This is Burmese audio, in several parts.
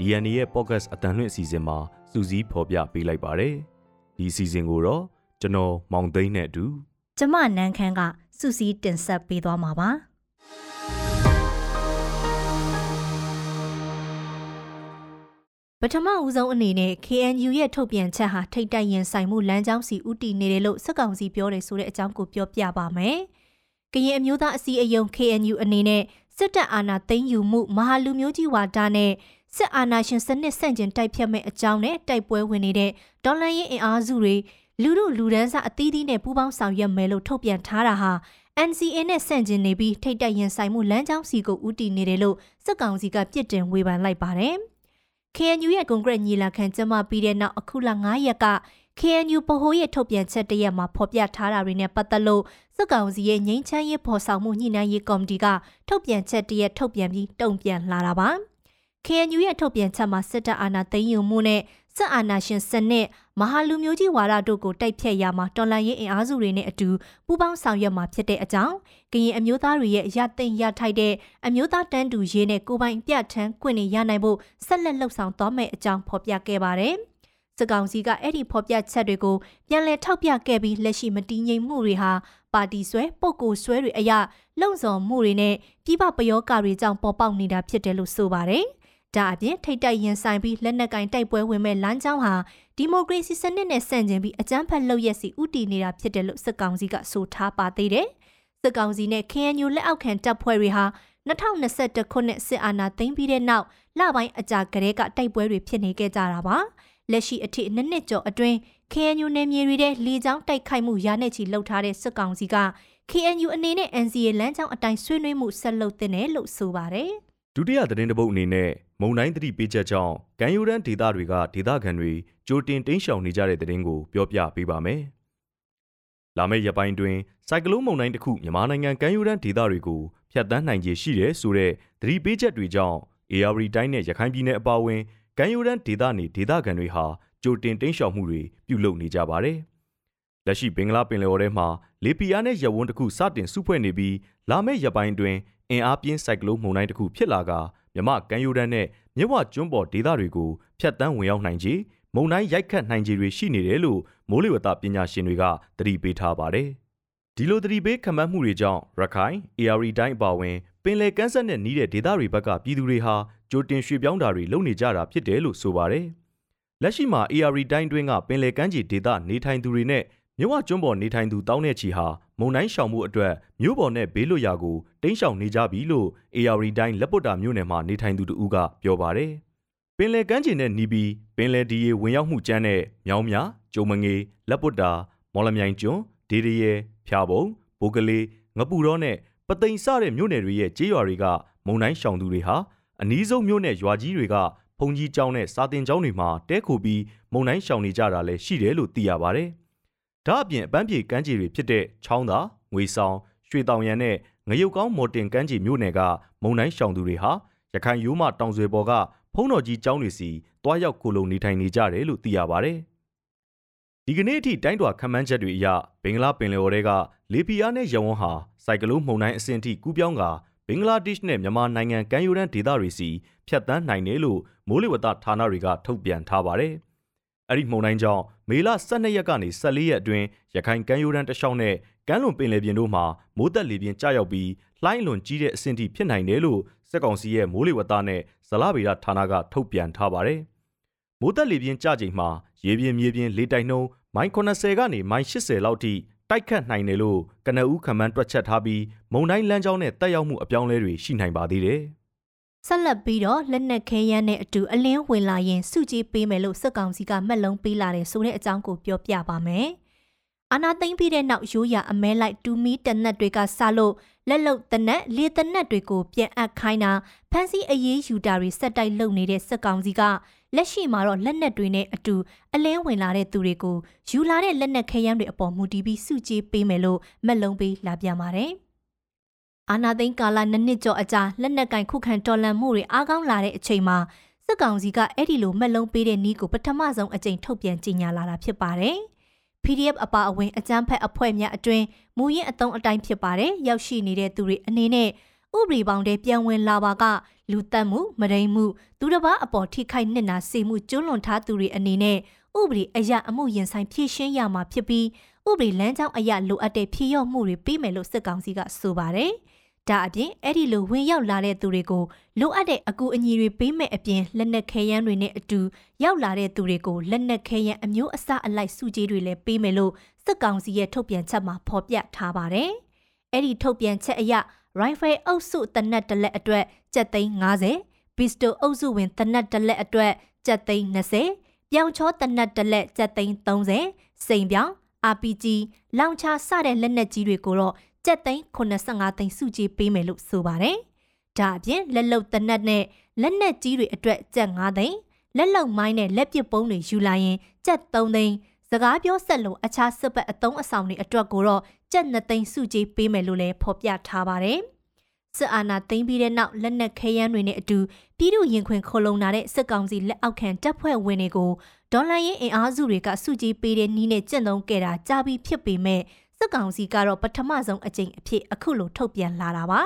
DNA ရဲ့ podcast အတန်လွင့်အစီအစဉ်မှာစူးစီးဖော်ပြပေးလိုက်ပါတယ်။ဒီအစီအစဉ်ကိုတော့ကျွန်တော်မောင်သိန်းနဲ့အတူကျမနန်းခမ်းကစူးစီးတင်ဆက်ပေးသွားမှာပါပထမဦးဆုံးအနေနဲ့ KNU ရဲ့ထုတ်ပြန်ချက်ဟာထိတ်တိုက်ရင်ဆိုင်မှုလမ်းကြောင်းစီဥတီနေတယ်လို့စက်ကောင်စီပြောတယ်ဆိုတဲ့အကြောင်းကိုပြောပြပါမယ်။ကရင်အမျိုးသားအစည်းအရုံး KNU အနေနဲ့စစ်တပ်အာဏာသိမ်းယူမှုမဟာလူမျိုးကြီးဝါဒနဲ့ စစ်အာဏာရှင်စနစ်ဆန့်ကျင်တိုက်ဖြတ်မဲ့အကြောင်းနဲ့တိုက်ပွဲဝင်နေတဲ့ဒေါ်လာရင်းအင်အားစုတွေလူလူလူဒန်းစားအသီးသီးနဲ့ပူးပေါင်းဆောင်ရွက်မယ်လို့ထုတ်ပြန်ထားတာဟာ NCA နဲ့ဆန့်ကျင်နေပြီးထိတ်တိုက်ရင်ဆိုင်မှုလမ်းကြောင်းစီကိုဦးတည်နေတယ်လို့စစ်ကောင်စီကပြစ်တင်ဝေဖန်လိုက်ပါတယ်။ KNU ရဲ့ကွန်ဂရက်ညီလာခံကျင်းပပြီးတဲ့နောက်အခုလ9ရက်က KNU ပဟိုးရဲ့ထုတ်ပြန်ချက်တရက်မှာဖော်ပြထားတာတွေနဲ့ပတ်သက်လို့စစ်ကောင်စီရဲ့ငြိမ်းချမ်းရေးဖော်ဆောင်မှုညှိနှိုင်းရေးကော်မတီကထုတ်ပြန်ချက်တရက်ထုတ်ပြန်ပြီးတုံ့ပြန်လာတာပါ။ KNU ရဲ့ထုတ်ပြန်ချက်မှာစစ်တပ်အာဏာသိမ်းယူမှုနဲ့စစ်အာဏာရှင်စနစ်မဟာလူမျိုးကြီးဝါဒတို့ကိုတိုက်ဖြတ်ရမှာတော်လှန်ရေးအင်အားစုတွေနဲ့အတူပူးပေါင်းဆောင်ရွက်မှာဖြစ်တဲ့အကြောင်းကရင်အမျိုးသားတွေရဲ့ရသိမ်းရထိုက်တဲ့အမျိုးသားတန်းတူရေးနဲ့ကိုပိုင်ပြဋ္ဌာန်းခွင့်တွေရနိုင်ဖို့ဆက်လက်လှုပ်ဆောင်သွားမယ်အကြောင်းဖော်ပြခဲ့ပါတယ်။စစ်ကောင်စီကအဲ့ဒီဖော်ပြချက်တွေကိုပြန်လည်ထောက်ပြခဲ့ပြီးလက်ရှိမတည်ငြိမ်မှုတွေဟာပါတီဆွဲပုတ်ကိုဆွဲတွေအရလုံဆောင်မှုတွေနဲ့ပြည်ပပယောဂတွေကြောင့်ပေါ်ပေါက်နေတာဖြစ်တယ်လို့ဆိုပါတယ်။ ဒါအပြင်ထိတ်တိုက်ရင်ဆိုင်ပြီးလက်နက်ကင်တိုက်ပွဲဝင်မဲ့လမ်းကြောင်းဟာဒီမိုကရေစီစနစ်နဲ့ဆန့်ကျင်ပြီးအကြမ်းဖက်လုပ်ရက်စီဥတီနေတာဖြစ်တယ်လို့စစ်ကောင်စီကဆိုထားပါသေးတယ်။စစ်ကောင်စီနဲ့ KNU လက်အောက်ခံတပ်ဖွဲ့တွေဟာ2021ခုနှစ်စစ်အာဏာသိမ်းပြီးတဲ့နောက်လပိုင်းအကြာကတည်းကတိုက်ပွဲတွေဖြစ်နေခဲ့ကြတာပါ။လက်ရှိအထိနှစ်နှစ်ကျော်အတွင်း KNU နယ်မြေတွေထဲလေကြောင်းတိုက်ခိုက်မှုရာနဲ့ချီလှုပ်ထားတဲ့စစ်ကောင်စီက KNU အနေနဲ့ NCA လမ်းကြောင်းအတိုင်းဆွေးနွေးမှုဆက်လုပ်တင်တယ်လို့ဆိုပါတယ်။ ဒုတိယသတင်းတပုတ်အနေနဲ့မုံတိုင်းသတိပေးချက်ကြောင့်ကံယူရန်ဒေသတွေကဒေသခံတွေကြိုတင်တင်းရှောင်နေကြတဲ့သတင်းကိုပြောပြပေးပါမယ်။လာမယ့်ရက်ပိုင်းတွင်စိုက်ကလုန်းမုန်တိုင်းတစ်ခုမြန်မာနိုင်ငံကံယူရန်ဒေသတွေကိုဖျက်ဆီးနိုင်ခြေရှိတယ်ဆိုတဲ့သတိပေးချက်တွေကြောင့် AR တိုင်းနဲ့ရခိုင်ပြည်နယ်အပါအဝင်ကံယူရန်ဒေသနေဒေသခံတွေဟာကြိုတင်တင်းရှောင်မှုတွေပြုလုပ်နေကြပါတယ်။ လက်ရှိဘင်္ဂလားပင်လယ်အော်ထဲမှာလေပီယာနဲ့ရဝန်းတစ်ခုစတင်စုဖွဲ့နေပြီးလာမယ့်ရက်ပိုင်းတွင်အင်အားပြင်းစိုက်ကလုန်းမုန်တိုင်းတစ်ခုဖြစ်လာကာမြမကမ်းရိုးတန်းနဲ့မြဝကျွန်းပေါ်ဒေသတွေကိုဖျက်ဆီးဝင်ရောက်နိုင်ခြေမုန်တိုင်းရိုက်ခတ်နိုင်ခြေတွေရှိနေတယ်လို့မိုးလေဝသပညာရှင်တွေကသတိပေးထားပါတယ်။ဒီလိုသတိပေးခန့်မှန်းမှုတွေကြောင့်ရခိုင် AR တိုင်းအပါအဝင်ပင်လယ်ကမ်းစပ်နဲ့နီးတဲ့ဒေသတွေဘက်ကပြည်သူတွေဟာကြိုတင်ရွှေ့ပြောင်းတာတွေလုပ်နေကြတာဖြစ်တယ်လို့ဆိုပါတယ်။လက်ရှိမှာ AR တိုင်းတွင်းကပင်လယ်ကမ်းခြေဒေသနေထိုင်သူတွေနဲ့ မြဝကျွန်းပေါ်နေထိုင်သူတောင်းတဲ့ချီဟာမုံတိုင်းရှောင်မှုအတွက်မြို့ပေါ်နဲ့ဘေးလွတ်ရာကိုတင်းရှောင်နေကြပြီလို့ AR တိုင်းလက်ပွတ်တာမြို့နယ်မှာနေထိုင်သူတူကပြောပါတယ်။ပင်လယ်ကမ်းခြေနဲ့နီးပြီးပင်လယ်ဒီရေဝင်ရောက်မှုကျန်းတဲ့မြောင်းမြကျုံမငေလက်ပွတ်တာမော်လမြိုင်ကျွန်းဒေဒီရဲဖျားပုံဘိုကလေးငပူတော့နဲ့ပသိမ်စတဲ့မြို့နယ်တွေရဲ့ကြေးရွာတွေကမုံတိုင်းရှောင်သူတွေဟာအနီးဆုံးမြို့နယ်ရွာကြီးတွေကဖုန်ကြီးကျောင်းနဲ့စာတင်ကျောင်းတွေမှာတဲခိုပြီးမုံတိုင်းရှောင်နေကြတာလည်းရှိတယ်လို့သိရပါတယ်။ ဒါအပြင်အပန်းဖြေကမ်းခြေတွေဖြစ်တဲ့ချောင်းသာငွေဆောင်ရွှေတောင်ရန်နဲ့ငရုတ်ကောင်းမော်တင်ကမ်းခြေမြို့နယ်ကမုံတိုင်းရှောင်သူတွေဟာရခိုင်ရိုးမတောင်ဆွေပေါ်ကဖုံးတော်ကြီးကျောင်းတွေစီတွားရောက်ကိုလုံနေထိုင်နေကြတယ်လို့သိရပါဗျ။ဒီကနေ့အထိတိုင်းတော်ခမ်းမ်းချက်တွေအရဘင်္ဂလားပင်လယ်အော်တွေကလေပီယာနဲ့ရဝန်းဟာစိုက်ကလုန်းမှုန်တိုင်းအဆင့်ထိကူးပြောင်းကဘင်္ဂလားဒေ့ရှ်နဲ့မြန်မာနိုင်ငံကမ်းရိုးတန်းဒေသတွေစီဖြတ်တန်းနိုင်တယ်လို့မိုးလေဝသဌာနတွေကထုတ်ပြန်ထားပါတယ်။ အဲ့ဒီမှုန်တိုင်းကြောင့်မေလ12ရက်ကနေ14ရက်အတွင်းရခိုင်ကမ်းရိုးတန်းတစ်လျှောက်နဲ့ကမ်းလွန်ပင်လယ်ပြင်တို့မှာမိုးသက်လေပြင်းကျရောက်ပြီးလှိုင်းလွန်ကြီးတဲ့အဆင့်ထိဖြစ်နိုင်တယ်လို့စက်ကောင်စီရဲ့မိုးလေဝသနဲ့ဇလဗေဒဌာနကထုတ်ပြန်ထားပါတယ်။မိုးသက်လေပြင်းကျချိန်မှာရေပြင်းမြေပြင်းလေတိုက်နှုန်းမိုင်80ကနေမိုင်80လောက်ထိတိုက်ခတ်နိုင်တယ်လို့ကနအူးခမန်းတွက်ချက်ထားပြီးမုန်တိုင်းလမ်းကြောင်းနဲ့တက်ရောက်မှုအပြောင်းအလဲတွေရှိနိုင်ပါသေးတယ်။ ဆက်လက်ပြီးတော့လက်နက်ခဲယမ်းနဲ့အတူအလင်းဝင်လာရင်စုကြည်ပေးမယ်လို့စစ်ကောင်စီကမှတ်လုံးပေးလာတယ်ဆိုတဲ့အကြောင်းကိုပြောပြပါမယ်။အာနာသိမ့်ပြီးတဲ့နောက်ရိုးရာအမဲလိုက်တူမီတနက်တွေကစလို့လက်လုံတနက်လေတနက်တွေကိုပြန်အပ်ခိုင်းတာဖမ်းဆီးအရေးယူတာတွေစက်တိုက်လုပ်နေတဲ့စစ်ကောင်စီကလက်ရှိမှာတော့လက်နက်တွေနဲ့အတူအလင်းဝင်လာတဲ့သူတွေကိုယူလာတဲ့လက်နက်ခဲယမ်းတွေအပေါ်မူတည်ပြီးစုကြည်ပေးမယ်လို့မက်လုံးပေးလာပြန်ပါတယ်။ အာနာသိန်းကာလနှစ်နှစ်ကျော်အကြာလက်နက်ကင်ခုခံတော်လှန်မှုတွေအားကောင်းလာတဲ့အချိန်မှာစစ်ကောင်စီကအဲ့ဒီလိုမက်လုံးပေးတဲ့နီးကိုပထမဆုံးအကြိမ်ထုတ်ပြန်ကြေညာလာတာဖြစ်ပါတယ်။ PDF အပါအဝင်အကြမ်းဖက်အဖွဲ့များအတွင်မူရင်းအတုံးအတိုင်းဖြစ်ပါတယ်။ရောက်ရှိနေတဲ့သူတွေအနေနဲ့ဥပဒေပေါင်းတဲ့ပြန်ဝင်လာပါကလူတက်မှုမရိမ်မှုသူတစ်ပါးအပေါ်ထိခိုက်နစ်နာစေမှုကျွလွန်ထားသူတွေအနေနဲ့ဥပဒေအရအမှုရင်ဆိုင်ဖြည့်ရှင်းရမှာဖြစ်ပြီးဥပဒေလမ်းကြောင်းအရလိုအပ်တဲ့ဖြည့်ရော့မှုတွေပေးမယ်လို့စစ်ကောင်စီကဆိုပါတယ်။ ဒါအပြင်အဲ့ဒီလိုဝင်ရောက်လာတဲ့သူတွေကိုလိုအပ်တဲ့အကူအညီတွေပေးမယ်အပြင်လက်နက်ခဲယမ်းတွေနဲ့အတူရောက်လာတဲ့သူတွေကိုလက်နက်ခဲယမ်းအမျိုးအစားအလိုက်စုကြီးတွေလည်းပေးမယ်လို့စစ်ကောင်စီရဲ့ထုတ်ပြန်ချက်မှာဖော်ပြထားပါတယ်။အဲ့ဒီထုတ်ပြန်ချက်အရ rifle အုပ်စုတနက်တလက်အတွက်ကျပ်သိန်း90 pistol အုပ်စုဝင်တနက်တလက်အတွက်ကျပ်သိန်း20ပြောင်ချောတနက်တလက်ကျပ်သိန်း30စိန်ပြောင် RPG လောင်ချစတဲ့လက်နက်ကြီးတွေကိုတော့ ကျပ်သိန်း85သိန်းစုကြည်ပေးမယ်လို့ဆိုပါတယ်။ဒါအပြင်လက်လုံတနက်နဲ့လက်နက်ကြီးတွေအတွက်ကျပ်5သိန်းလက်လုံမိုင်းနဲ့လက်ပစ်ပုံးတွေယူလာရင်ကျပ်3သိန်းစကားပြောဆက်လို့အခြားစစ်ဘက်အတုံးအဆောင်တွေအတွက်ကိုတော့ကျပ်2သိန်းစုကြည်ပေးမယ်လို့လည်းဖော်ပြထားပါတယ်။စစ်အာဏာသိမ်းပြီးတဲ့နောက်လက်နက်ခဲယမ်းတွေနဲ့အတူပြည်သူရင်ခွင်ခုံလုံလာတဲ့စစ်ကောင်စီလက်အောက်ခံတပ်ဖွဲ့ဝင်တွေကိုဒေါ်လာရင်းအင်အားစုတွေကစုကြည်ပေးတဲ့နီးနဲ့ကျင့်သုံးခဲ့တာကြားပြီးဖြစ်ပေမဲ့ စစ်ကောင်စီကတော့ပထမဆုံးအကြိမ်အဖြစ်အခုလိုထုတ်ပြန်လာတာပါ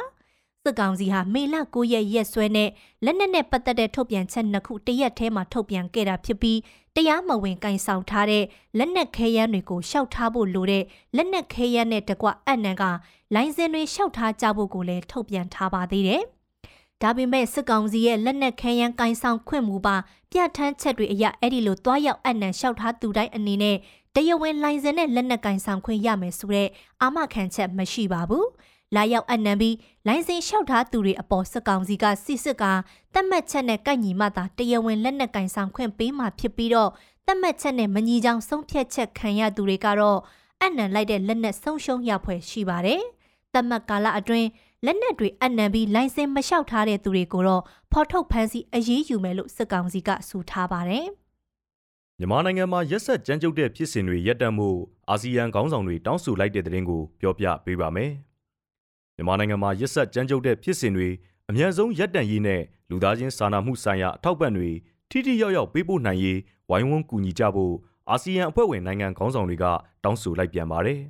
စစ်ကောင်စီဟာမေလ9ရက်ရက်စွဲနဲ့လက်နက်နဲ့ပတ်သက်တဲ့ထုတ်ပြန်ချက်နှစ်ခုတရက်ထဲမှာထုတ်ပြန်ခဲ့တာဖြစ်ပြီးတရားမဝင်ကင်ဆောင်ထားတဲ့လက်နက်ခဲယမ်းတွေကိုရှောက်ထားဖို့လိုတဲ့လက်နက်ခဲယမ်းနဲ့တကွအနံကလိုင်စင်တွေရှောက်ထားကြဖို့ကိုလည်းထုတ်ပြန်ထားပါသေးတယ်။ဒါပေမဲ့စစ်ကောင်စီရဲ့လက်နက်ခဲယမ်းကင်ဆောင်ခွင့်မူပါပြဋ္ဌာန်းချက်တွေအရအဲ့ဒီလိုတွားရောက်အနံရှောက်ထားသူတိုင်းအနေနဲ့ တရားဝင်လိုင်စင်နဲ့လက်နက်ကင်ဆောင်ခွင့်ရမယ်ဆိုတဲ့အာမခံချက်မရှိပါဘူး။လာရောက်အနံပြီးလိုင်စင်လျှောက်ထားသူတွေအပေါ်စကောင်စီကစစ်စစ်ကတတ်မှတ်ချက်နဲ့ကိုက်ညီမှသာတရားဝင်လက်နက်ကင်ဆောင်ခွင့်ပေးမှဖြစ်ပြီးတော့တတ်မှတ်ချက်နဲ့မညီကြောင်ဆုံးဖြတ်ချက်ခံရသူတွေကတော့အနံလိုက်တဲ့လက်နက်ဆုံးရှုံးရဖွယ်ရှိပါတယ်။တတ်မှတ်ကာလအတွင်းလက်နက်တွေအနံပြီးလိုင်စင်မလျှောက်ထားတဲ့သူတွေကိုတော့ဖော်ထုတ်ဖမ်းဆီးအရေးယူမယ်လို့စစ်ကောင်စီကဆိုထားပါတယ်။ မြန်မာနိုင်ငံမှာရက်ဆက်ကြမ်းကြုတ်တဲ့ဖြစ်စဉ်တွေရပ်တန့်မှုအာဆီယံခေါင်းဆောင်တွေတောင်းဆိုလိုက်တဲ့တဲ့ရင်ကိုပြောပြပေးပါမယ်။မြန်မာနိုင်ငံမှာရစ်ဆက်ကြမ်းကြုတ်တဲ့ဖြစ်စဉ်တွေအများဆုံးရပ်တန့်ရေးနဲ့လူသားချင်းစာနာမှုဆိုင်ရာအထောက်ပံ့တွေထိထိရောက်ရောက်ပေးပို့နိုင်ရေးဝိုင်းဝန်းကူညီကြဖို့အာဆီယံအဖွဲ့ဝင်နိုင်ငံခေါင်းဆောင်တွေကတောင်းဆိုလိုက်ပြန်ပါတယ်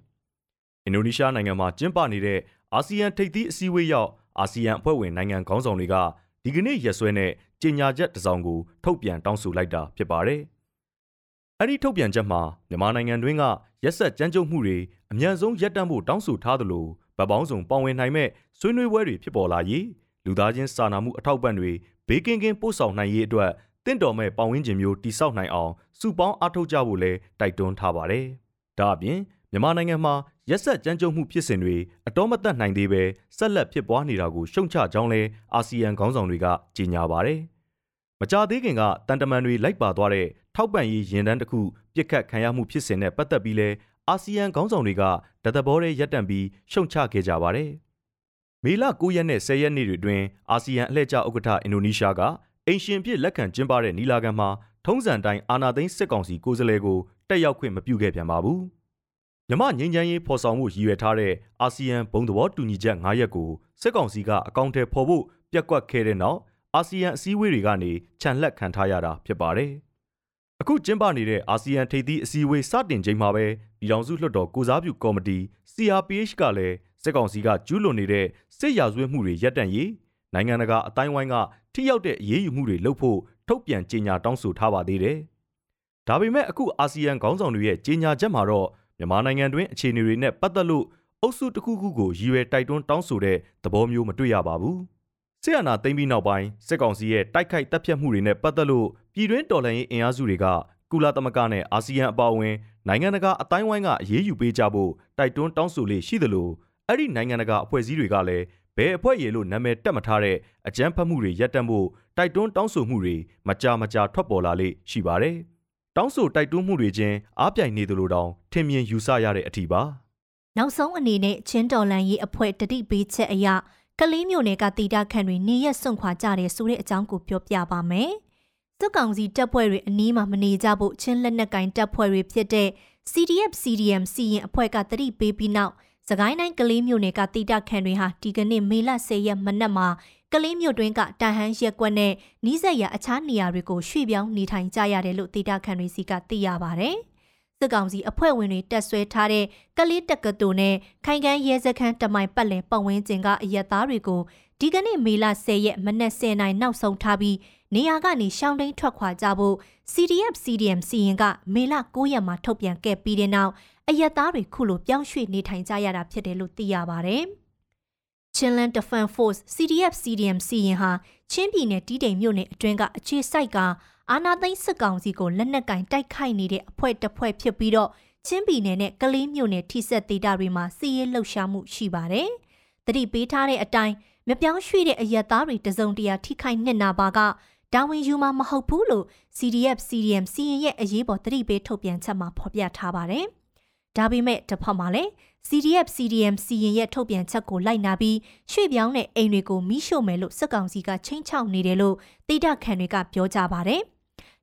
။အင်ဒိုနီးရှားနိုင်ငံမှာကျင်းပနေတဲ့အာဆီယံထိပ်သီးအစည်းအဝေးရောက်အာဆီယံအဖွဲ့ဝင်နိုင်ငံခေါင်းဆောင်တွေကဒီကနေ့ရက်စွဲနဲ့ကြေညာချက်တစ်စောင်ကိုထုတ်ပြန်တောင်းဆိုလိုက်တာဖြစ်ပါတယ်။ အဲ့ဒီထုတ်ပြန်ချက်မှာမြန်မာနိုင်ငံတွင်းကရက်ဆက်ကြမ်းကြုတ်မှုတွေအများဆုံးရပ်တန့်ဖို့တောင်းဆိုထားသလိုဗတ်ပေါင်းစုံပါဝင်နိုင်မဲ့ဆွေးနွေးပွဲတွေဖြစ်ပေါ်လာရေးလူသားချင်းစာနာမှုအထောက်ပံ့တွေဘေးကင်းကင်းပို့ဆောင်နိုင်ရေးအတွက်တင့်တော်မဲ့ပတ်ဝန်းကျင်မျိုးတိဆောက်နိုင်အောင်စုပေါင်းအားထုတ်ကြဖို့လဲတိုက်တွန်းထားပါတယ်။ဒါအပြင်မြန်မာနိုင်ငံမှာရက်ဆက်ကြမ်းကြုတ်မှုဖြစ်စဉ်တွေအတော်မတတ်နိုင်သေးပဲဆက်လက်ဖြစ်ပွားနေတာကိုရှုံချကြောင်းလဲအာဆီယံခေါင်းဆောင်တွေကကြေညာပါတယ်။မကြသေးခင်ကတန်တမန်တွေလိုက်ပါသွားတဲ့ ထောက်ပံ့ရေးရင်တန်းတစ်ခုပြစ်ခတ်ခံရမှုဖြစ်စဉ်နဲ့ပတ်သက်ပြီးလဲအာဆီယံခေါင်းဆောင်တွေကတသဘောရဲရပ်တန့်ပြီးရှုံချခဲ့ကြပါတယ်။မေလ9ရက်နဲ့10ရက်နေ့တွေအတွင်းအာဆီယံအလှည့်ကျဥက္ကဋ္ဌအင်ဒိုနီးရှားကအင်ရှင်ဖြစ်လက်ခံကျင်းပတဲ့နီလာခံမှာထုံးစံတိုင်းအာနာသိန်းစစ်ကောင်စီကိုယ်စားလှယ်ကိုတက်ရောက်ခွင့်မပြုခဲ့ပြန်ပါဘူး။မြမငင်းချမ်းရေးဖော်ဆောင်မှုရည်ရွယ်ထားတဲ့အာဆီယံဘုံသဘောတူညီချက်9ရက်ကိုစစ်ကောင်စီကအကောင့်ထဲပေါ်ဖို့ပြက်ကွက်ခဲ့တဲ့နောက်အာဆီယံအစည်းအဝေးတွေကနေခြံလှက်ခံထားရတာဖြစ်ပါတယ်။ အခုကျင်းပနေတဲ့အာဆီယံထိပ်သီးအစည်းအဝေးစတင်ချိန်မှာပဲပြည်ထောင်စုလွှတ်တော်ကိုစားပြုကော်မတီ CRPH ကလည်းစစ်ကောင်စီကကျူးလွန်နေတဲ့စစ်ရာဇဝတ်မှုတွေရပ်တန့်ရေးနိုင်ငံတကာအတိုင်းဝိုင်းကထိရောက်တဲ့အရေးယူမှုတွေလုပ်ဖို့ထုတ်ပြန်ကြေညာတောင်းဆိုထားပါသေးတယ်။ဒါပေမဲ့အခုအာဆီယံခေါင်းဆောင်တွေရဲ့ကြေညာချက်မှာတော့မြန်မာနိုင်ငံတွင်းအခြေအနေတွေနဲ့ပတ်သက်လို့အုပ်စုတစ်ခုခုကိုရည်ရွယ်တိုက်တွန်းတောင်းဆိုတဲ့သဘောမျိုးမတွေ့ရပါဘူး။ စစ်အာဏာသိမ်းပြီးနောက်ပိုင်းစစ်ကောင်စီရဲ့တိုက်ခိုက်တပ်ဖြတ်မှုတွေနဲ့ပတ်သက်လို့ပြည်တွင်းတော်လှန်ရေးအင်အားစုတွေကကုလသမဂ္ဂနဲ့အာဆီယံအပါအဝင်နိုင်ငံတကာအတိုင်းဝိုင်းကအရေးယူပေးကြဖို့တိုက်တွန်းတောင်းဆိုလေရှိသလိုအဲ့ဒီနိုင်ငံတကာအဖွဲ့အစည်းတွေကလည်းဘယ်အဖွဲ့ရည်လို့နာမည်တက်မထားတဲ့အကြမ်းဖက်မှုတွေရပ်တန့်ဖို့တိုက်တွန်းတောင်းဆိုမှုတွေမကြာမကြာထွက်ပေါ်လာလေရှိပါတယ်။တောင်းဆိုတိုက်တွန်းမှုတွေချင်းအားပြိုင်နေသလိုတောင်ထင်မြင်ယူဆရတဲ့အထီးပါ။နောက်ဆုံးအနေနဲ့ချင်းတော်လန်ရေးအဖွဲ့တတိပေးချက်အရ ကလေးမျိုးနယ်ကတီတာခန့်တွေနေရက်စွန့်ခွာကြတယ်ဆိုတဲ့အကြောင်းကိုပြောပြပါမယ်။စစ်ကောင်စီတပ်ဖွဲ့တွေအနီးမှာမနေကြဖို့ချင်းလက်နက်ကင်တပ်ဖွဲ့တွေဖြစ်တဲ့ CDF CDM စီရင်အဖွဲ့ကတတိပေးပြီးနောက်စကိုင်းတိုင်းကလေးမျိုးနယ်ကတီတာခန့်တွေဟာဒီကနေ့မေလ10ရက်မနက်မှာကလေးမြို့တွင်းကတန်ဟန်းရက်ကွက်နဲ့နီးစပ်ရာအခြားနေရာတွေကိုရွှေ့ပြောင်းနေထိုင်ကြရတယ်လို့တီတာခန့်တွေစီကသိရပါဗျ။ စစ်ကောင်စီအဖွဲ့ဝင်တွေတက်ဆွဲထားတဲ့ကလေးတက္ကသိုလ်နဲ့ခိုင်ကန်းရဲစခန်းတမိုင်ပတ်လည်ပတ်ဝန်းကျင်ကအရက်သားတွေကိုဒီကနေ့မေလ10ရက်မနက်10:00နာရီနောက်ဆုံးထားပြီးနေရာကနေရှောင်းတိန်ထွက်ခွာကြဖို့ CDF CDM စီရင်ကမေလ9ရက်မှာထုတ်ပြန်ခဲ့ပြီးတဲ့နောက်အရက်သားတွေခုလိုပြောင်းရွှေ့နေထိုင်ကြရတာဖြစ်တယ်လို့သိရပါဗျ။ Chinland Defense Force CDF CDM စီရင်ဟာချင်းပြည်နယ်တီးတိမ်မြို့နယ်အတွင်းကအခြေစိုက်က အာနာသိန်းစစ်ကောင်စီကိုလက်နက်ကင်တိုက်ခိုက်နေတဲ့အဖွဲ့တစ်ဖွဲ့ဖြစ်ပြီးတော့ချင်းပြည်နယ်နဲ့ကလေးမြို့နယ်ထိစက်ဒေသတွေမှာစီးရဲလှုပ်ရှားမှုရှိပါတယ်။တတိပေးထားတဲ့အတိုင်းမပြောင်းရွှေ့တဲ့အရက်သားတွေတစုံတရာထိခိုက်နှစ်နာပါကတာဝန်ယူမှာမဟုတ်ဘူးလို့ CDF CDM စီရင်ရဲ့အရေးပေါ်တတိပေးထုတ်ပြန်ချက်မှာဖော်ပြထားပါတယ်။ဒါပေမဲ့တစ်ဖက်မှာလည်း CDF CDM စီရင်ရဲ့ထုတ်ပြန်ချက်ကိုလိုက်နာပြီးရွှေ့ပြောင်းတဲ့အိမ်တွေကိုမိရှို့မယ်လို့စစ်ကောင်စီကချင်းချောက်နေတယ်လို့တိဒခံတွေကပြောကြပါတယ်။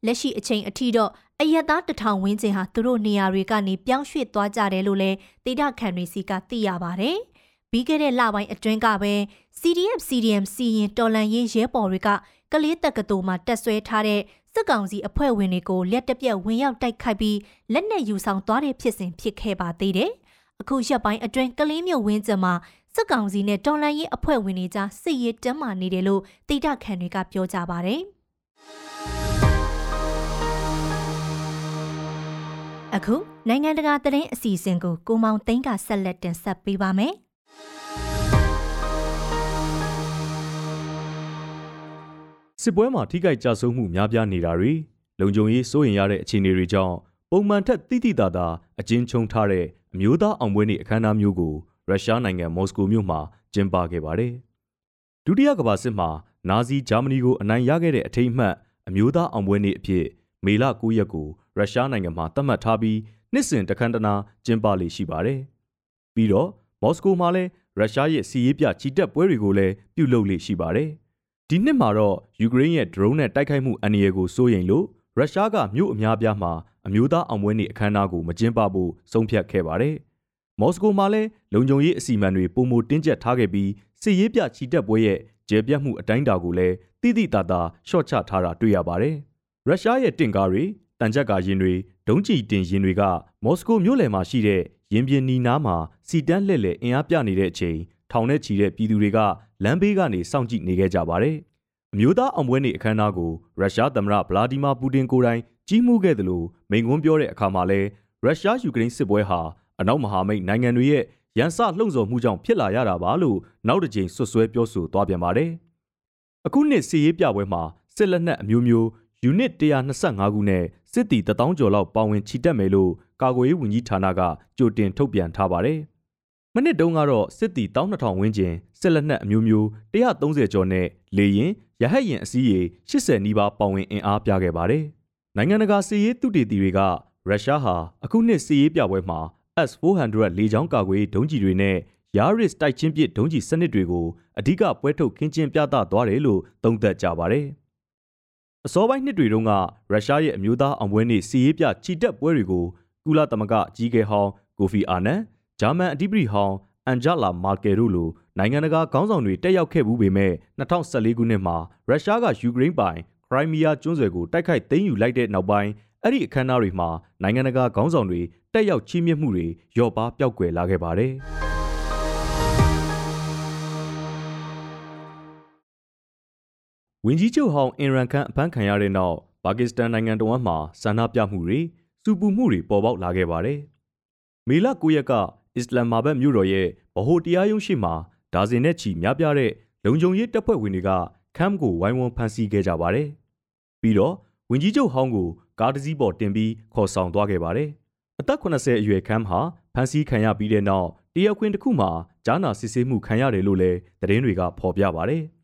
လက်ရှိအချိန်အထိတော့အယက်သားတထောင်ဝန်းကျင်ဟာသူတို့နေရာတွေကနေပြောင်းရွှေ့သွားကြတယ်လို့လည်းတိဒခံတွေစီကသိရပါတယ်။ပြီးခဲ့တဲ့လပိုင်းအတွင်းကပဲ CDF CDM စီရင်တော်လန်ရေးရဲဘော်တွေကကလေးတက္ကသိုလ်မှာတက်ဆွဲထားတဲ့စစ်ကောင်စီအဖွဲ့ဝင်တွေကိုလက်တပြက်ဝင်ရောက်တိုက်ခိုက်ပြီးလက်နက်ယူဆောင်သွားတဲ့ဖြစ်စဉ်ဖြစ်ခဲ့ပါသေးတယ်။အခုရက်ပိုင်းအတွင်းကလေးမျိုးဝင်းကျင်မှာစစ်ကောင်စီနဲ့တော်လန်ရေးအဖွဲ့ဝင်တွေကြားစစ်ရေးတမ်းမာနေတယ်လို့တိဒခံတွေကပြောကြပါတ အခုနိုင်ငံတကာသတင်းအစီအစဉ်ကိုကိုမောင်သိန်းကဆက်လက်တင်ဆက်ပေးပါမယ်စစ်ပွဲမှာထိခိုက်ကြဆုံးမှုများပြားနေတာတွေလုံခြုံရေးစိုးရင်ရတဲ့အခြေအနေတွေကြောင့်ပုံမှန်ထက်တိတိတသာအကျဉ်းချုံထားတဲ့အမျိုးသားအောင်ပွဲနေ့အခမ်းအနားမျိုးကိုရုရှားနိုင်ငံမော်စကိုမြို့မှာကျင်းပခဲ့ပါတယ်။ဒုတိယကမ္ဘာစစ်မှာနာဇီဂျာမနီကိုအနိုင်ရခဲ့တဲ့အထိမ်းအမှတ်အမျိုးသားအောင်ပွဲနေ့အဖြစ်မေလ9ရက်ကို ရုရှားနိုင်ငံမှာသတ်မှတ်ထားပြီးနှစ်စဉ်တခမ်းတနာကျင်းပလေရှိပါတယ်။ပြီးတော့မော်စကိုမှာလည်းရုရှားရဲ့စီးရေးပြချီတက်ပွဲတွေကိုလည်းပြုလုပ်လေရှိပါတယ်။ဒီနှစ်မှာတော့ယူကရိန်းရဲ့ drone နဲ့တိုက်ခိုက်မှုအန္တရာယ်ကိုစိုးရိမ်လို့ရုရှားကမြို့အများပြားမှာအမျိုးသားအောင်ပွဲနေ့အခမ်းအနားကိုမကျင်းပဖို့ဆုံးဖြတ်ခဲ့ပါတယ်။မော်စကိုမှာလည်းလုံခြုံရေးအစီအမံတွေပုံမတင်းကျပ်ထားခဲ့ပြီးစစ်ရေးပြချီတက်ပွဲရဲ့ကျေပြတ်မှုအတိုင်းအတာကိုလည်းတိတိတသာရှော့ချထားတာတွေ့ရပါတယ်။ရုရှားရဲ့တင့်ကားတွေ တန်ကြပ်ကာရင်တွေဒုံးကျည်တင်ရင်တွေကမော်စကိုမြို့လယ်မှာရှိတဲ့ရင်ပြင်နီနားမှာစီတန်းလှည့်လည်အင်အားပြနေတဲ့အချိန်ထောင်ထဲချီတဲ့ပြည်သူတွေကလမ်းဘေးကနေစောင့်ကြည့်နေခဲ့ကြပါတယ်။အမျိုးသားအောင်ပွဲနေ့အခမ်းအနားကိုရုရှားသမ္မတဗလာဒီမာပူတင်ကိုယ်တိုင်ကြီးမှုခဲ့တယ်လို့မိန့်ခွန်းပြောတဲ့အခါမှာလဲရုရှားယူကရိန်းစစ်ပွဲဟာအနောက်မဟာမိတ်နိုင်ငံတွေရဲ့ရန်စလှုံ့ဆော်မှုကြောင့်ဖြစ်လာရတာပါလို့နောက်တစ်ကြိမ်ဆွဆွဲပြောဆိုသွားပြန်ပါတယ်။အခုနှစ်စီရေးပြပွဲမှာစစ်လက်နက်အမျိုးမျိုးယူနစ်125ခုနဲ့ စစ်တီ1000ကျော်လောက်ပါဝင်ချီတက်မယ်လို့ကာကွယ်ရေးဝန်ကြီးဌာနကကြိုတင်ထုတ်ပြန်ထားပါတယ်။မနစ်တုန်းကတော့စစ်တီ12000ဝန်းကျင်စစ်လက်နက်အမျိုးမျိုး130ကျော်နဲ့လေရင်ရဟတ်ရင်အစည်းရေ80နီးပါးပါဝင်အင်အားပြခဲ့ပါတယ်။နိုင်ငံတကာစစ်ရေးသုတေသီတွေကရုရှားဟာအခုနှစ်စစ်ရေးပြပွဲမှာ S400 လေကြောင်းကာကွယ်ဒုံးကျည်တွေနဲ့ Yaris တိုက်ချင်းပစ်ဒုံးကျည်စနစ်တွေကိုအဓိကပွဲထုတ်ခင်းကျင်းပြသသွားတယ်လို့သုံးသပ်ကြပါတယ်။ အစောပိုင်းနှစ်တွေတုန်းကရုရှားရဲ့အမျိုးသားအောင်ပွဲနေ့စီရေးပြချီတက်ပွဲတွေကိုကုလသမဂ္ဂကြီးကဲဟောင်းကိုဖီအာနန်ဂျာမန်အဓိပတိဟောင်းအန်ဂျလာမာကယ်တို့လိုနိုင်ငံတကာခေါင်းဆောင်တွေတက်ရောက်ခဲ့မှုပေမဲ့2014ခုနှစ်မှာရုရှားကယူကရိန်းပိုင်ခရိုင်းမီးယားကျွန်းဆွယ်ကိုတိုက်ခိုက်သိမ်းယူလိုက်တဲ့နောက်ပိုင်းအဲ့ဒီအခမ်းအနားတွေမှာနိုင်ငံတကာခေါင်းဆောင်တွေတက်ရောက်ချီးမြှင့်မှုတွေရော့ပါပျောက်ကွယ်လာခဲ့ပါတယ်။ ဝင်ကြီးချုပ်ဟောင်းအင်ရန်ခန့်အဖမ်းခံရတဲ့နောက်ပါကစ္စတန်နိုင်ငံတော်မှာဆန္ဒပြမှုတွေစူပူမှုတွေပေါ်ပေါက်လာခဲ့ပါတယ်။မေလ9ရက်ကအစ္စလမ်မာဘတ်မြို့တော်ရဲ့ဗဟိုတရားရုံးရှိမှာဒါဇင်နဲ့ချီများပြားတဲ့လုံခြုံရေးတပ်ဖွဲ့ဝင်တွေကခမ်ကိုဝိုင်းဝန်းဖမ်းဆီးခဲ့ကြပါတယ်။ပြီးတော့ဝင်ကြီးချုပ်ဟောင်းကိုကားတစ်စီးပေါ်တင်ပြီးခေါ်ဆောင်သွားခဲ့ပါတယ်။အသက်80အရွယ်ခမ်ဟာဖမ်းဆီးခံရပြီးတဲ့နောက်တရက်ခွင်တစ်ခုမှာကြားနာစစ်ဆေးမှုခံရတယ်လို့လည်းသတင်းတွေကဖော်ပြပါတယ်။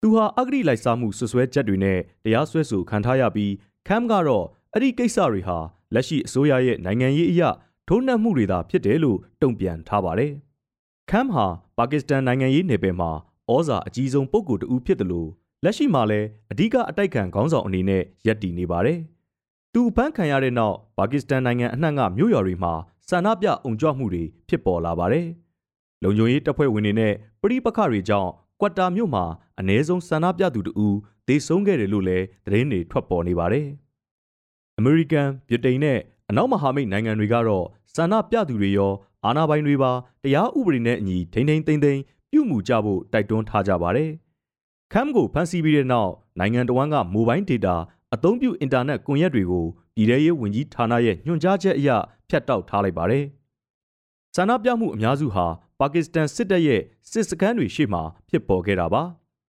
သူဟာအဂတိလိုက်စားမှုဆွဆွဲချက်တွေနဲ့တရားစွဲဆိုခံထားရပြီးခမ်ကတော့အဲ့ဒီကိစ္စတွေဟာလက်ရှိအစိုးရရဲ့နိုင်ငံရေးအရာထိုးနှက်မှုတွေသာဖြစ်တယ်လို့တုံ့ပြန်ထားပါတယ်။ခမ်ဟာပါကစ္စတန်နိုင်ငံရေးနယ်ပယ်မှာဩဇာအကြီးဆုံးပုဂ္ဂိုလ်တဦးဖြစ်တယ်လို့လက်ရှိမှာလည်းအဓိကအတိုက်ခံခေါင်းဆောင်အနေနဲ့ရပ်တည်နေပါတယ်။သူဖမ်းခံရတဲ့နောက်ပါကစ္စတန်နိုင်ငံအနှံ့ကမြို့ရွာတွေမှာဆန္ဒပြအုံကြွမှုတွေဖြစ်ပေါ်လာပါတယ်။လုံခြုံရေးတပ်ဖွဲ့ဝင်တွေနဲ့ပရိပခတွေကြောင့် ကွက်တာမြို့မှာအ ਨੇ ဆုံးဆန္ဒပြသူတဦးသေဆုံးခဲ့တယ်လို့လည်းသတင်းတွေထွက်ပေါ်နေပါတယ်။အမေရိကန်၊ဗြိတိန်နဲ့အနောက်မဟာမိတ်နိုင်ငံတွေကတော့ဆန္ဒပြသူတွေရောအာဏာပိုင်တွေပါတရားဥပဒေနဲ့အညီထိမ့်ထိန်သိမ့်သိမ့်ပြုမှုကြဖို့တိုက်တွန်းထားကြပါတယ်။ခမ်ကိုဖမ်းဆီးပြီးတဲ့နောက်နိုင်ငံတော်ဝန်ကမိုဘိုင်းဒေတာအသုံးပြုအင်တာနက်ကွန်ရက်တွေကိုပြည်ထရေးဝန်ကြီးဌာနရဲ့ညွှန်ကြားချက်အရဖြတ်တောက်ထားလိုက်ပါတယ်။ဆန္ဒပြမှုအများစုဟာ ပါကစ္စတန်စစ်တပ်ရဲ့စစ်စခန်းတွေရှေ့မှာဖြစ်ပေါ်ခဲ့တာပါ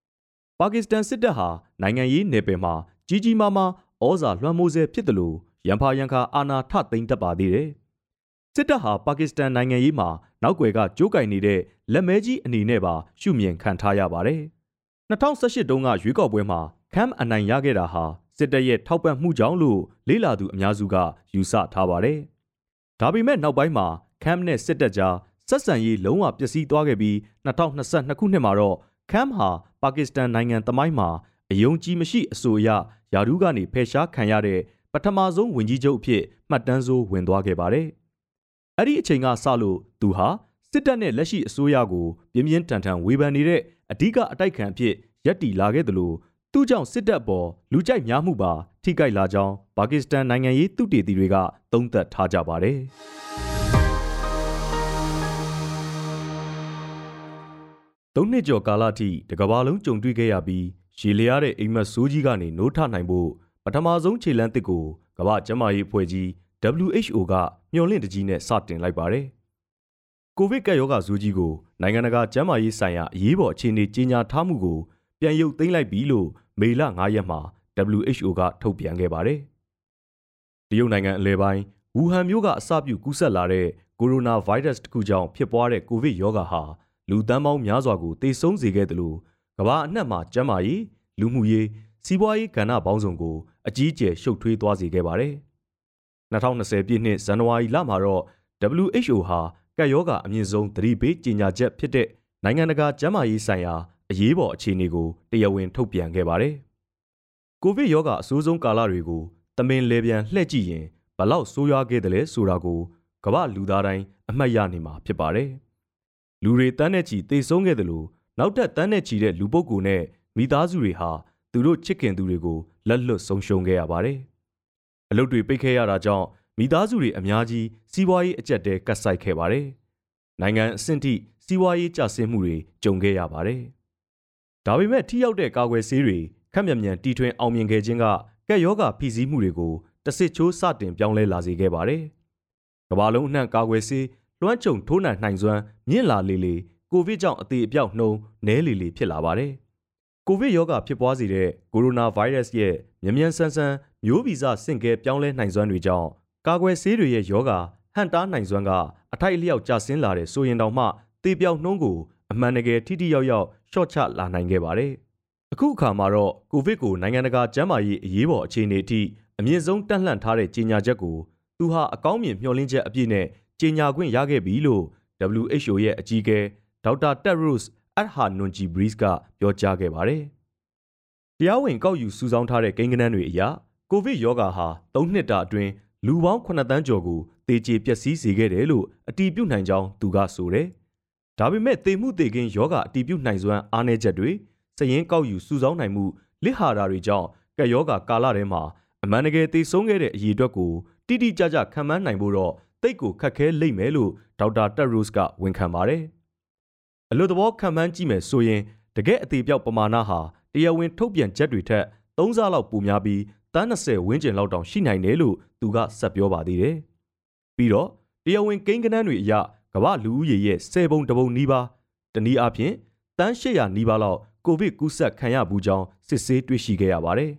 ။ပါကစ္စတန်စစ်တပ်ဟာနိုင်ငံရေးနယ်ပယ်မှာကြီးကြီးမားမားဩဇာလွှမ်းမိုးဆဲဖြစ်တယ်လို့ရန်ဖာရန်ခါအာဏာထသိမ်းတတ်ပါသေးတယ်။စစ်တပ်ဟာပါကစ္စတန်နိုင်ငံရေးမှာနောက်ွယ်ကကြိုးကင်နေတဲ့လက်မဲကြီးအနေနဲ့ပါရှုမြင်ခံထားရပါတယ်။2018တုန်းကရွေးကောက်ပွဲမှာခမ်အနိုင်ရခဲ့တာဟာစစ်တပ်ရဲ့ထောက်ပံ့မှုကြောင့်လို့လေးလာသူအများစုကယူဆထားပါတယ်။ဒါပေမဲ့နောက်ပိုင်းမှာခမ်နဲ့စစ်တပ်ကြား ဆက်ဆံရေးလုံးဝပျက်စီးသွားခဲ့ပြီး2022ခုနှစ်မှာတော့ခမ်ဟာပါကစ္စတန်နိုင်ငံတမိုင်းမှာအယုံကြည်မရှိအဆိုအရယာဒူးကနေဖယ်ရှားခံရတဲ့ပထမဆုံးဝင်ကြီးချုပ်အဖြစ်မှတ်တမ်းစိုးဝင်သွားခဲ့ပါတယ်။အဲ့ဒီအချိန်ကစလို့သူဟာစစ်တပ်နဲ့လက်ရှိအစိုးရကိုပြင်းပြင်းထန်ထန်ဝေဖန်နေတဲ့အဓိကအတိုက်ခံအဖြစ်ရပ်တည်လာခဲ့တယ်လို့သူ့ကြောင့်စစ်တပ်ပေါ်လူကြိုက်များမှုပါထိခိုက်လာကြောင်းပါကစ္စတန်နိုင်ငံရေးသုတေသီတွေကသုံးသပ်ထားကြပါတယ်။ သုံးနှစ်ကျော်ကာလအထိတကဘာလုံးကြုံတွေ့ခဲ့ရပြီးရေလျားတဲ့အိမ်မက်ဆိုးကြီးကနေနိုးထနိုင်ဖို့ပထမဆုံးခြေလှမ်းတစ်ကိုကမ္ဘာ့ကျန်းမာရေးအဖွဲ့ကြီး WHO ကမျှော်လင့်တကြီးနဲ့စတင်လိုက်ပါတယ်။ကိုဗစ်ကပ်ရောဂါဆိုးကြီးကိုနိုင်ငံတကာကျန်းမာရေးဆိုင်ရာအရေးပေါ်အခြေအနေကြီးညာထားမှုကိုပြန်ရုပ်သိမ်းလိုက်ပြီလို့မေလ9ရက်မှာ WHO ကထုတ်ပြန်ခဲ့ပါတယ်။တရုတ်နိုင်ငံအလဲပိုင်းဝူဟန်မြို့ကအစပြုကူးစက်လာတဲ့ကိုရိုနာဗိုင်းရပ်စ်တစ်ခုကြောင့်ဖြစ်ပွားတဲ့ကိုဗစ်ရောဂါဟာ လူသန်းပေါင်းများစွာကိုသေဆုံးစေခဲ့တယ်လို့ကမ္ဘာအနှံ့မှာကျန်းမာရေးလူမှုရေးစီးပွားရေးကဏ္ဍပေါင်းစုံကိုအကြီးအကျယ်ရှုပ်ထွေးသွားစေခဲ့ပါတယ်။2020ပြည့်နှစ်ဇန်နဝါရီလမှာတော့ WHO ဟာကပ်ရောဂါအမြင့်ဆုံးသတိပေးကြေညာချက်ဖြစ်တဲ့နိုင်ငံတကာကျန်းမာရေးဆိုင်ရာအရေးပေါ်အခြေအနေကိုတရားဝင်ထုတ်ပြန်ခဲ့ပါတယ်။ကိုဗစ်ရောဂါအဆိုးဆုံးကာလတွေကိုတမင်လေပြန်လှည့်ကြည့်ရင်ဘလောက်ဆိုးရွားခဲ့တယ်လဲဆိုတာကိုကမ္ဘာလူသားတိုင်းအမှတ်ရနေမှာဖြစ်ပါတယ်။ လူတွေတန်းနဲ့ချီသေဆုံးခဲ့တယ်လို့နောက်ထပ်တန်းနဲ့ချီတဲ့လူပုဂ္ဂိုလ်နဲ့မိသားစုတွေဟာသူတို့ချစ်ခင်သူတွေကိုလက်လွတ်ဆုံးရှုံးခဲ့ရပါတယ်။အလုပ်တွေပိတ်ခဲ့ရတာကြောင့်မိသားစုတွေအများကြီးစီးပွားရေးအကျက်တဲကတ်ဆိုင်ခဲ့ပါတယ်။နိုင်ငံအဆင့်ထိစီးပွားရေးကျဆင်းမှုတွေကြုံခဲ့ရပါတယ်။ဒါပေမဲ့ထိရောက်တဲ့ကာကွယ်ဆေးတွေခက်မြန်မြန်တီထွင်အောင်မြင်ခဲ့ခြင်းကကက်ယောဂဖိစီးမှုတွေကိုတဆစ်ချိုးစတင်ပြောင်းလဲလာစေခဲ့ပါတယ်။ကမ္ဘာလုံးအနှံ့ကာကွယ်ဆေး လွှမ်းခြုံထိုးနှံနိုင်စွမ်းမြင့်လာလေလေကိုဗစ်ကြောင့်အသေးအပြောက်နှုံနည်းလေလေဖြစ်လာပါတယ်။ကိုဗစ်ရောဂါဖြစ်ပွားစေတဲ့ကိုရိုနာဗိုင်းရပ်စ်ရဲ့မြ мян ဆန်းဆန်းမျိုးဗီဇဆင့်ကဲပြောင်းလဲနိုင်စွမ်းတွေကြောင့်ကာကွယ်ဆေးတွေရဲ့ရောဂါဟန်တားနိုင်စွမ်းကအထိုက်အလျောက်ကျဆင်းလာတဲ့ဆိုရင်တောင်မှသေပြောက်နှုံးကိုအမှန်တကယ်ထိထိရောက်ရောက်ရှော့ချလာနိုင်ခဲ့ပါတယ်။အခုအခါမှာတော့ကိုဗစ်ကိုနိုင်ငံတကာကျန်းမာရေးအရေးပေါ်အခြေအနေအထိအမြင့်ဆုံးတက်လှန့်ထားတဲ့ကြေညာချက်ကိုသူဟာအကောင်းမြင်မျှော်လင့်ချက်အပြည့်နဲ့ ကြေညာခွင့်ရခဲ့ပြီလို့ WHO ရဲ့အကြီးအကဲဒေါက်တာတက်ရုစ်အတ်ဟာနွန်ဂျီဘရီစ်ကပြောကြားခဲ့ပါတယ်။တရားဝင်ကောက်ယူစုဆောင်းထားတဲ့ကိန်းဂဏန်းတွေအရကိုဗစ်ရောဂါဟာ၃နှစ်တာအတွင်းလူပေါင်း9တန်းကျော်ကိုသေကျေပျက်စီးစေခဲ့တယ်လို့အတည်ပြုနိုင်ကြောင်းသူကဆိုတယ်။ဒါပေမဲ့သေမှုသေခင်းယောဂအတည်ပြုနိုင်စွမ်းအားနည်းချက်တွေစည်ရင်းကောက်ယူစုဆောင်းနိုင်မှုလစ်ဟာတာတွေကြောင့်ကက်ယောဂကာလထဲမှာအမှန်တကယ်သေဆုံးခဲ့တဲ့အရေးအတွက်ကိုတိတိကျကျခံမှန်းနိုင်ဖို့တော့ တိတ်ကိုခက်ခဲလိမ့်မယ်လို့ဒေါက်တာတက်ရိုစ်ကဝန်ခံပါတယ်။အလို့သဘောခံမှန်းကြည့်မယ်ဆိုရင်တကယ်အသေးပြောက်ပမာဏဟာတရားဝင်ထုတ်ပြန်ချက်တွေထက်3ဆလောက်ပိုများပြီးတန်း20ဝန်းကျင်လောက်တောင်ရှိနိုင်တယ်လို့သူကဆက်ပြောပါသေးတယ်။ပြီးတော့တရားဝင်ကိန်းကနန်းတွေအရကမ္ဘာလူဦးရေရဲ့10ပုံတပုံနီးပါးတနည်းအားဖြင့်တန်း800နီးပါးလောက်ကိုဗစ်ကူးစက်ခံရဘူးကြောင်းစစ်ဆေးတွေ့ရှိခဲ့ရပါတယ်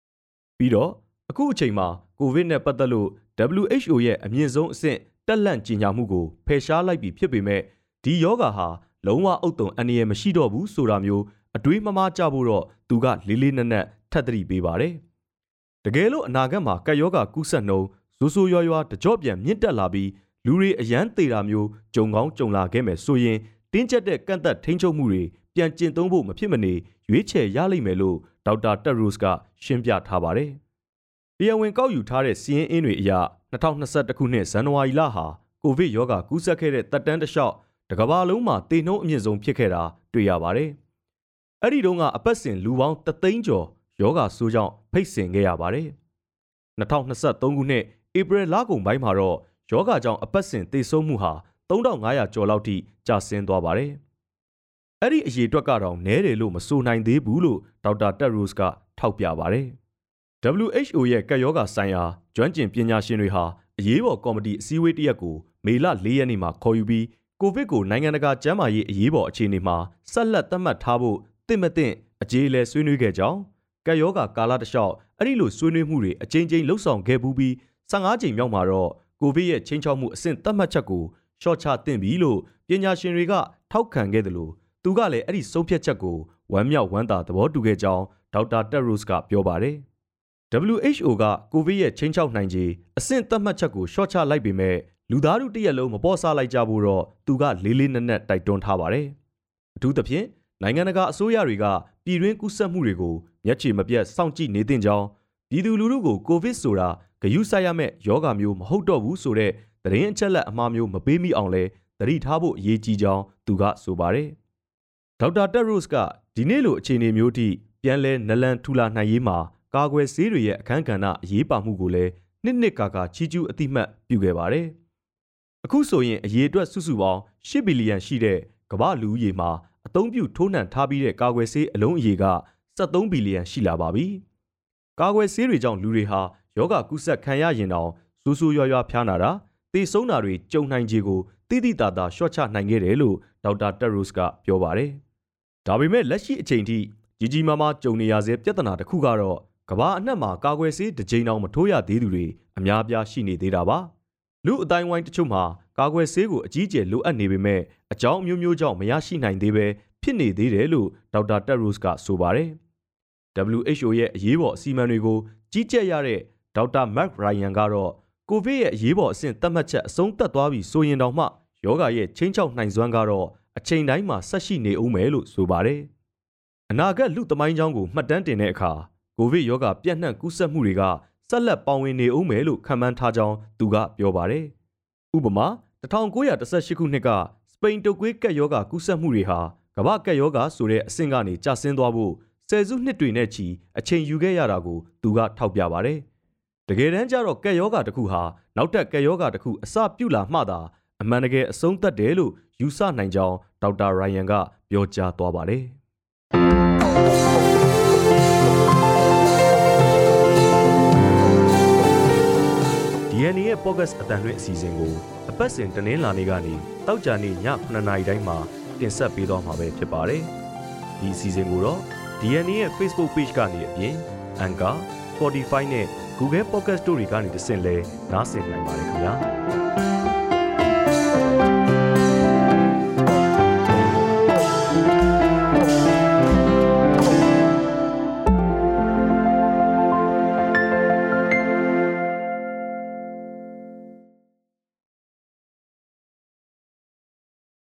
။ပြီးတော့အခုအချိန်မှာကိုဗစ်နဲ့ပတ်သက်လို့ WHO ရဲ့အမြင့်ဆုံးအဆင့်တက်လန့်ကြီးညာမှုကိုဖယ်ရှားလိုက်ပြီဖြစ်ပေမဲ့ဒီယောဂါဟာလုံးဝအုတ်တုံအန္တရာယ်မရှိတော့ဘူးဆိုတာမျိုးအတွေးမမားကြဖို့တော့သူကလေးလေးနက်နက်ထပ်သတိပေးပါတယ်။တကယ်လို့အနာဂတ်မှာကက်ယောဂါကူးစက်နှုန်းဇိုးဆိုးရွားရွားတကြော့ပြန်မြင့်တက်လာပြီးလူလူတွေအယမ်းသေးတာမျိုးကြုံကောင်းကြုံလာခဲ့မယ်ဆိုရင်တင်းကျပ်တဲ့ကန့်သက်ထိန်းချုပ်မှုတွေပြန်ကျင့်သုံးဖို့မဖြစ်မနေရွေးချယ်ရလိမ့်မယ်လို့ဒေါက်တာတက်ရိုစ်ကရှင်းပြထားပါတယ်။ တရားဝင်ကောက်ယူထားတဲ့စီးရင်အင်းတွေအရ2021ခုနှစ်ဇန်နဝါရီလဟာကိုဗစ်ရောဂါကူးစက်ခဲ့တဲ့တပ်တန်းတစ်လျှောက်တကဘာလုံးမှာတေနှုံးအမြင့်ဆုံးဖြစ်ခဲ့တာတွေ့ရပါတယ်။အဲ့ဒီတုန်းကအပတ်စဉ်လူပေါင်း3သိန်းကျော်ယောဂါဆိုးကြောင့်ဖိတ်ဆင်ခဲ့ရပါတယ်။2023ခုနှစ်ဧပြီလကုန်ပိုင်းမှာတော့ယောဂါကြောင့်အပတ်စဉ်သေဆုံးမှုဟာ3500ကျော်လောက်ထိကျဆင်းသွားပါတယ်။အဲ့ဒီအရေအတွက်ကတော့နည်းတယ်လို့မဆိုနိုင်သေးဘူးလို့ဒေါက်တာတက်ရိုစ်ကထောက်ပြပါတယ်။ WHO ရဲ့ကပ်ရောဂါဆိုင်ရာကျွမ်းကျင်ပညာရှင်တွေဟာအရေးပေါ်ကော်မတီအစည်းအဝေးတစ်ရက်ကိုမေလ၄ရက်နေ့မှာခေါ်ယူပြီးကိုဗစ်ကိုနိုင်ငံတကာကျန်းမာရေးအရေးပေါ်အခြေအနေမှာဆက်လက်သတ်မှတ်ထားဖို့တင့်မတင့်အကြေအလဲဆွေးနွေးခဲ့ကြောင်းကပ်ရောဂါကာလတစ်လျှောက်အဲ့ဒီလိုဆွေးနွေးမှုတွေအကြိမ်ကြိမ်လှုပ်ဆောင်ခဲ့ပူးပြီး15ချိန်မြောက်မှာတော့ကိုဗစ်ရဲ့ချင်းချောက်မှုအဆင့်သတ်မှတ်ချက်ကိုရှော့ချသင့်ပြီလို့ပညာရှင်တွေကထောက်ခံခဲ့တယ်လို့သူကလည်းအဲ့ဒီဆုံးဖြတ်ချက်ကိုဝမ်းမြောက်ဝမ်းသာသဘောတူခဲ့ကြောင်းဒေါက်တာတက်ရိုစ်ကပြောပါတယ်။ WHO ကကိုဗစ်ရဲ့ချင်းချောက်နိုင်ခြေအဆင့်သတ်မှတ်ချက်ကိုရှော့ချလိုက်ပေမဲ့လူသားတို့တရက်လုံးမပေါ်စားလိုက်ကြဘူးတော့သူကလေးလေးနက်နက်တိုက်တွန်းထားပါတယ်။အထူးသဖြင့်နိုင်ငံတကာအစိုးရတွေကပြည်တွင်းကူးစက်မှုတွေကိုမျက်ခြေမပြတ်စောင့်ကြည့်နေသင့်ကြောင်းပြည်သူလူထုကိုကိုဗစ်ဆိုတာဂယုစိုက်ရမယ့်ယောဂါမျိုးမဟုတ်တော့ဘူးဆိုတဲ့သတင်းအချက်လက်အမှားမျိုးမပေးမိအောင်လဲသတိထားဖို့အရေးကြီးကြောင်းသူကဆိုပါတယ်။ဒေါက်တာတက်ရိုစ်ကဒီနေ့လိုအခြေအနေမျိုးထိပြန်လဲနလန်ထူလာနိုင်ရေးမှာ ကာကွယ်ဆေးတွေရဲ့အခန်းကဏ္ဍအရေးပါမှုကိုလည်းနှစ်နှစ်ကာကာချီးကျူးအတိမတ်ပြုခဲ့ပါတယ်။အခုဆိုရင်အရေးအတွက်စုစုပေါင်း10ဘီလီယံရှိတဲ့ကမ္ဘာလူဦးရေမှာအသုံးပြုထိုးနှံထားပြီးတဲ့ကာကွယ်ဆေးအလုံးအရေက73ဘီလီယံရှိလာပါပြီ။ကာကွယ်ဆေးတွေကြောင့်လူတွေဟာယောဂကုသခံရရင်တောင်စူးစူးရွရွဖျားနာတာသေဆုံးတာတွေကြုံနိုင်ခြေကိုတိတိတသာရှော့ချနိုင်ခဲ့တယ်လို့ဒေါက်တာတက်ရိုစ်ကပြောပါတယ်။ဒါပေမဲ့လက်ရှိအချိန်ထိကြီးကြီးမားမားကြုံနေရဆဲပြဿနာတစ်ခုကတော့ ကဘာအနှက်မှာကာကွယ်ဆေးတစ်ကြိမ်တောင်မထိုးရသေးသူတွေအများပြားရှိနေသေးတာပါလူအတိုင်းဝိုင်းတချို့မှာကာကွယ်ဆေးကိုအကြီးအကျယ်လိုအပ်နေပေမဲ့အကြောင်းမျိုးမျိုးကြောင့်မရရှိနိုင်သေးပဲဖြစ်နေသေးတယ်လို့ဒေါက်တာတက်ရိုစ်ကဆိုပါတယ် WHO ရဲ့အရေးပေါ်အစီအမံတွေကိုကြီးကြပ်ရတဲ့ဒေါက်တာမက်ရိုင်ယန်ကတော့ကိုဗစ်ရဲ့အရေးပေါ်အဆင့်သတ်မှတ်ချက်အဆုံးသတ်သွားပြီဆိုရင်တောင်မှယောဂရဲ့ချင်းချောက်နိုင်စွမ်းကတော့အချိန်တိုင်းမှာဆက်ရှိနေဦးမယ်လို့ဆိုပါတယ်အနာဂတ်လူသမိုင်းကြောင်းကိုမှတ်တမ်းတင်တဲ့အခါ ကိုဗစ်ရောဂါပြန့်နှံ့ကူးစက်မှုတွေကဆက်လက်ပေါဝင်နေဦးမယ်လို့ခန့်မှန်းထားကြောင်းသူကပြောပါတယ်။ဥပမာ1918ခုနှစ်ကစပိန်တုပ်ကွေးကက်ရောဂါကူးစက်မှုတွေဟာကမ္ဘာကက်ရောဂါဆိုတဲ့အဆင့်ကနေကျဆင်းသွားဖို့ဆယ်စုနှစ်တွေနဲ့ချီအချိန်ယူခဲ့ရတာကိုသူကထောက်ပြပါတယ်။တကယ်တမ်းကျတော့ကက်ယောဂါတစ်ခုဟာနောက်ထပ်ကက်ယောဂါတစ်ခုအစပြုလာမှသာအမှန်တကယ်အဆုံးသတ်တယ်လို့ယူဆနိုင်ကြောင်းဒေါက်တာရိုင်ယန်ကပြောကြားသွားပါတယ်။ DNA ရဲ့ podcast အတန်လွင့်အစီအစဉ်ကိုအပတ်စဉ်တနင်္လာနေ့ကနေတောက်ကြနေ့ည9:00နာရီတိုင်းမှာတင်ဆက်ပေးသွားမှာပဲဖြစ်ပါတယ်။ဒီအစီအစဉ်ကိုတော့ DNA ရဲ့ Facebook Page ကနေအပြင် Anchor, Spotify နဲ့ Google Podcast တို့တွေကနေတဆင့်လဲနားဆင်နိုင်ပါတယ်ခင်ဗျာ။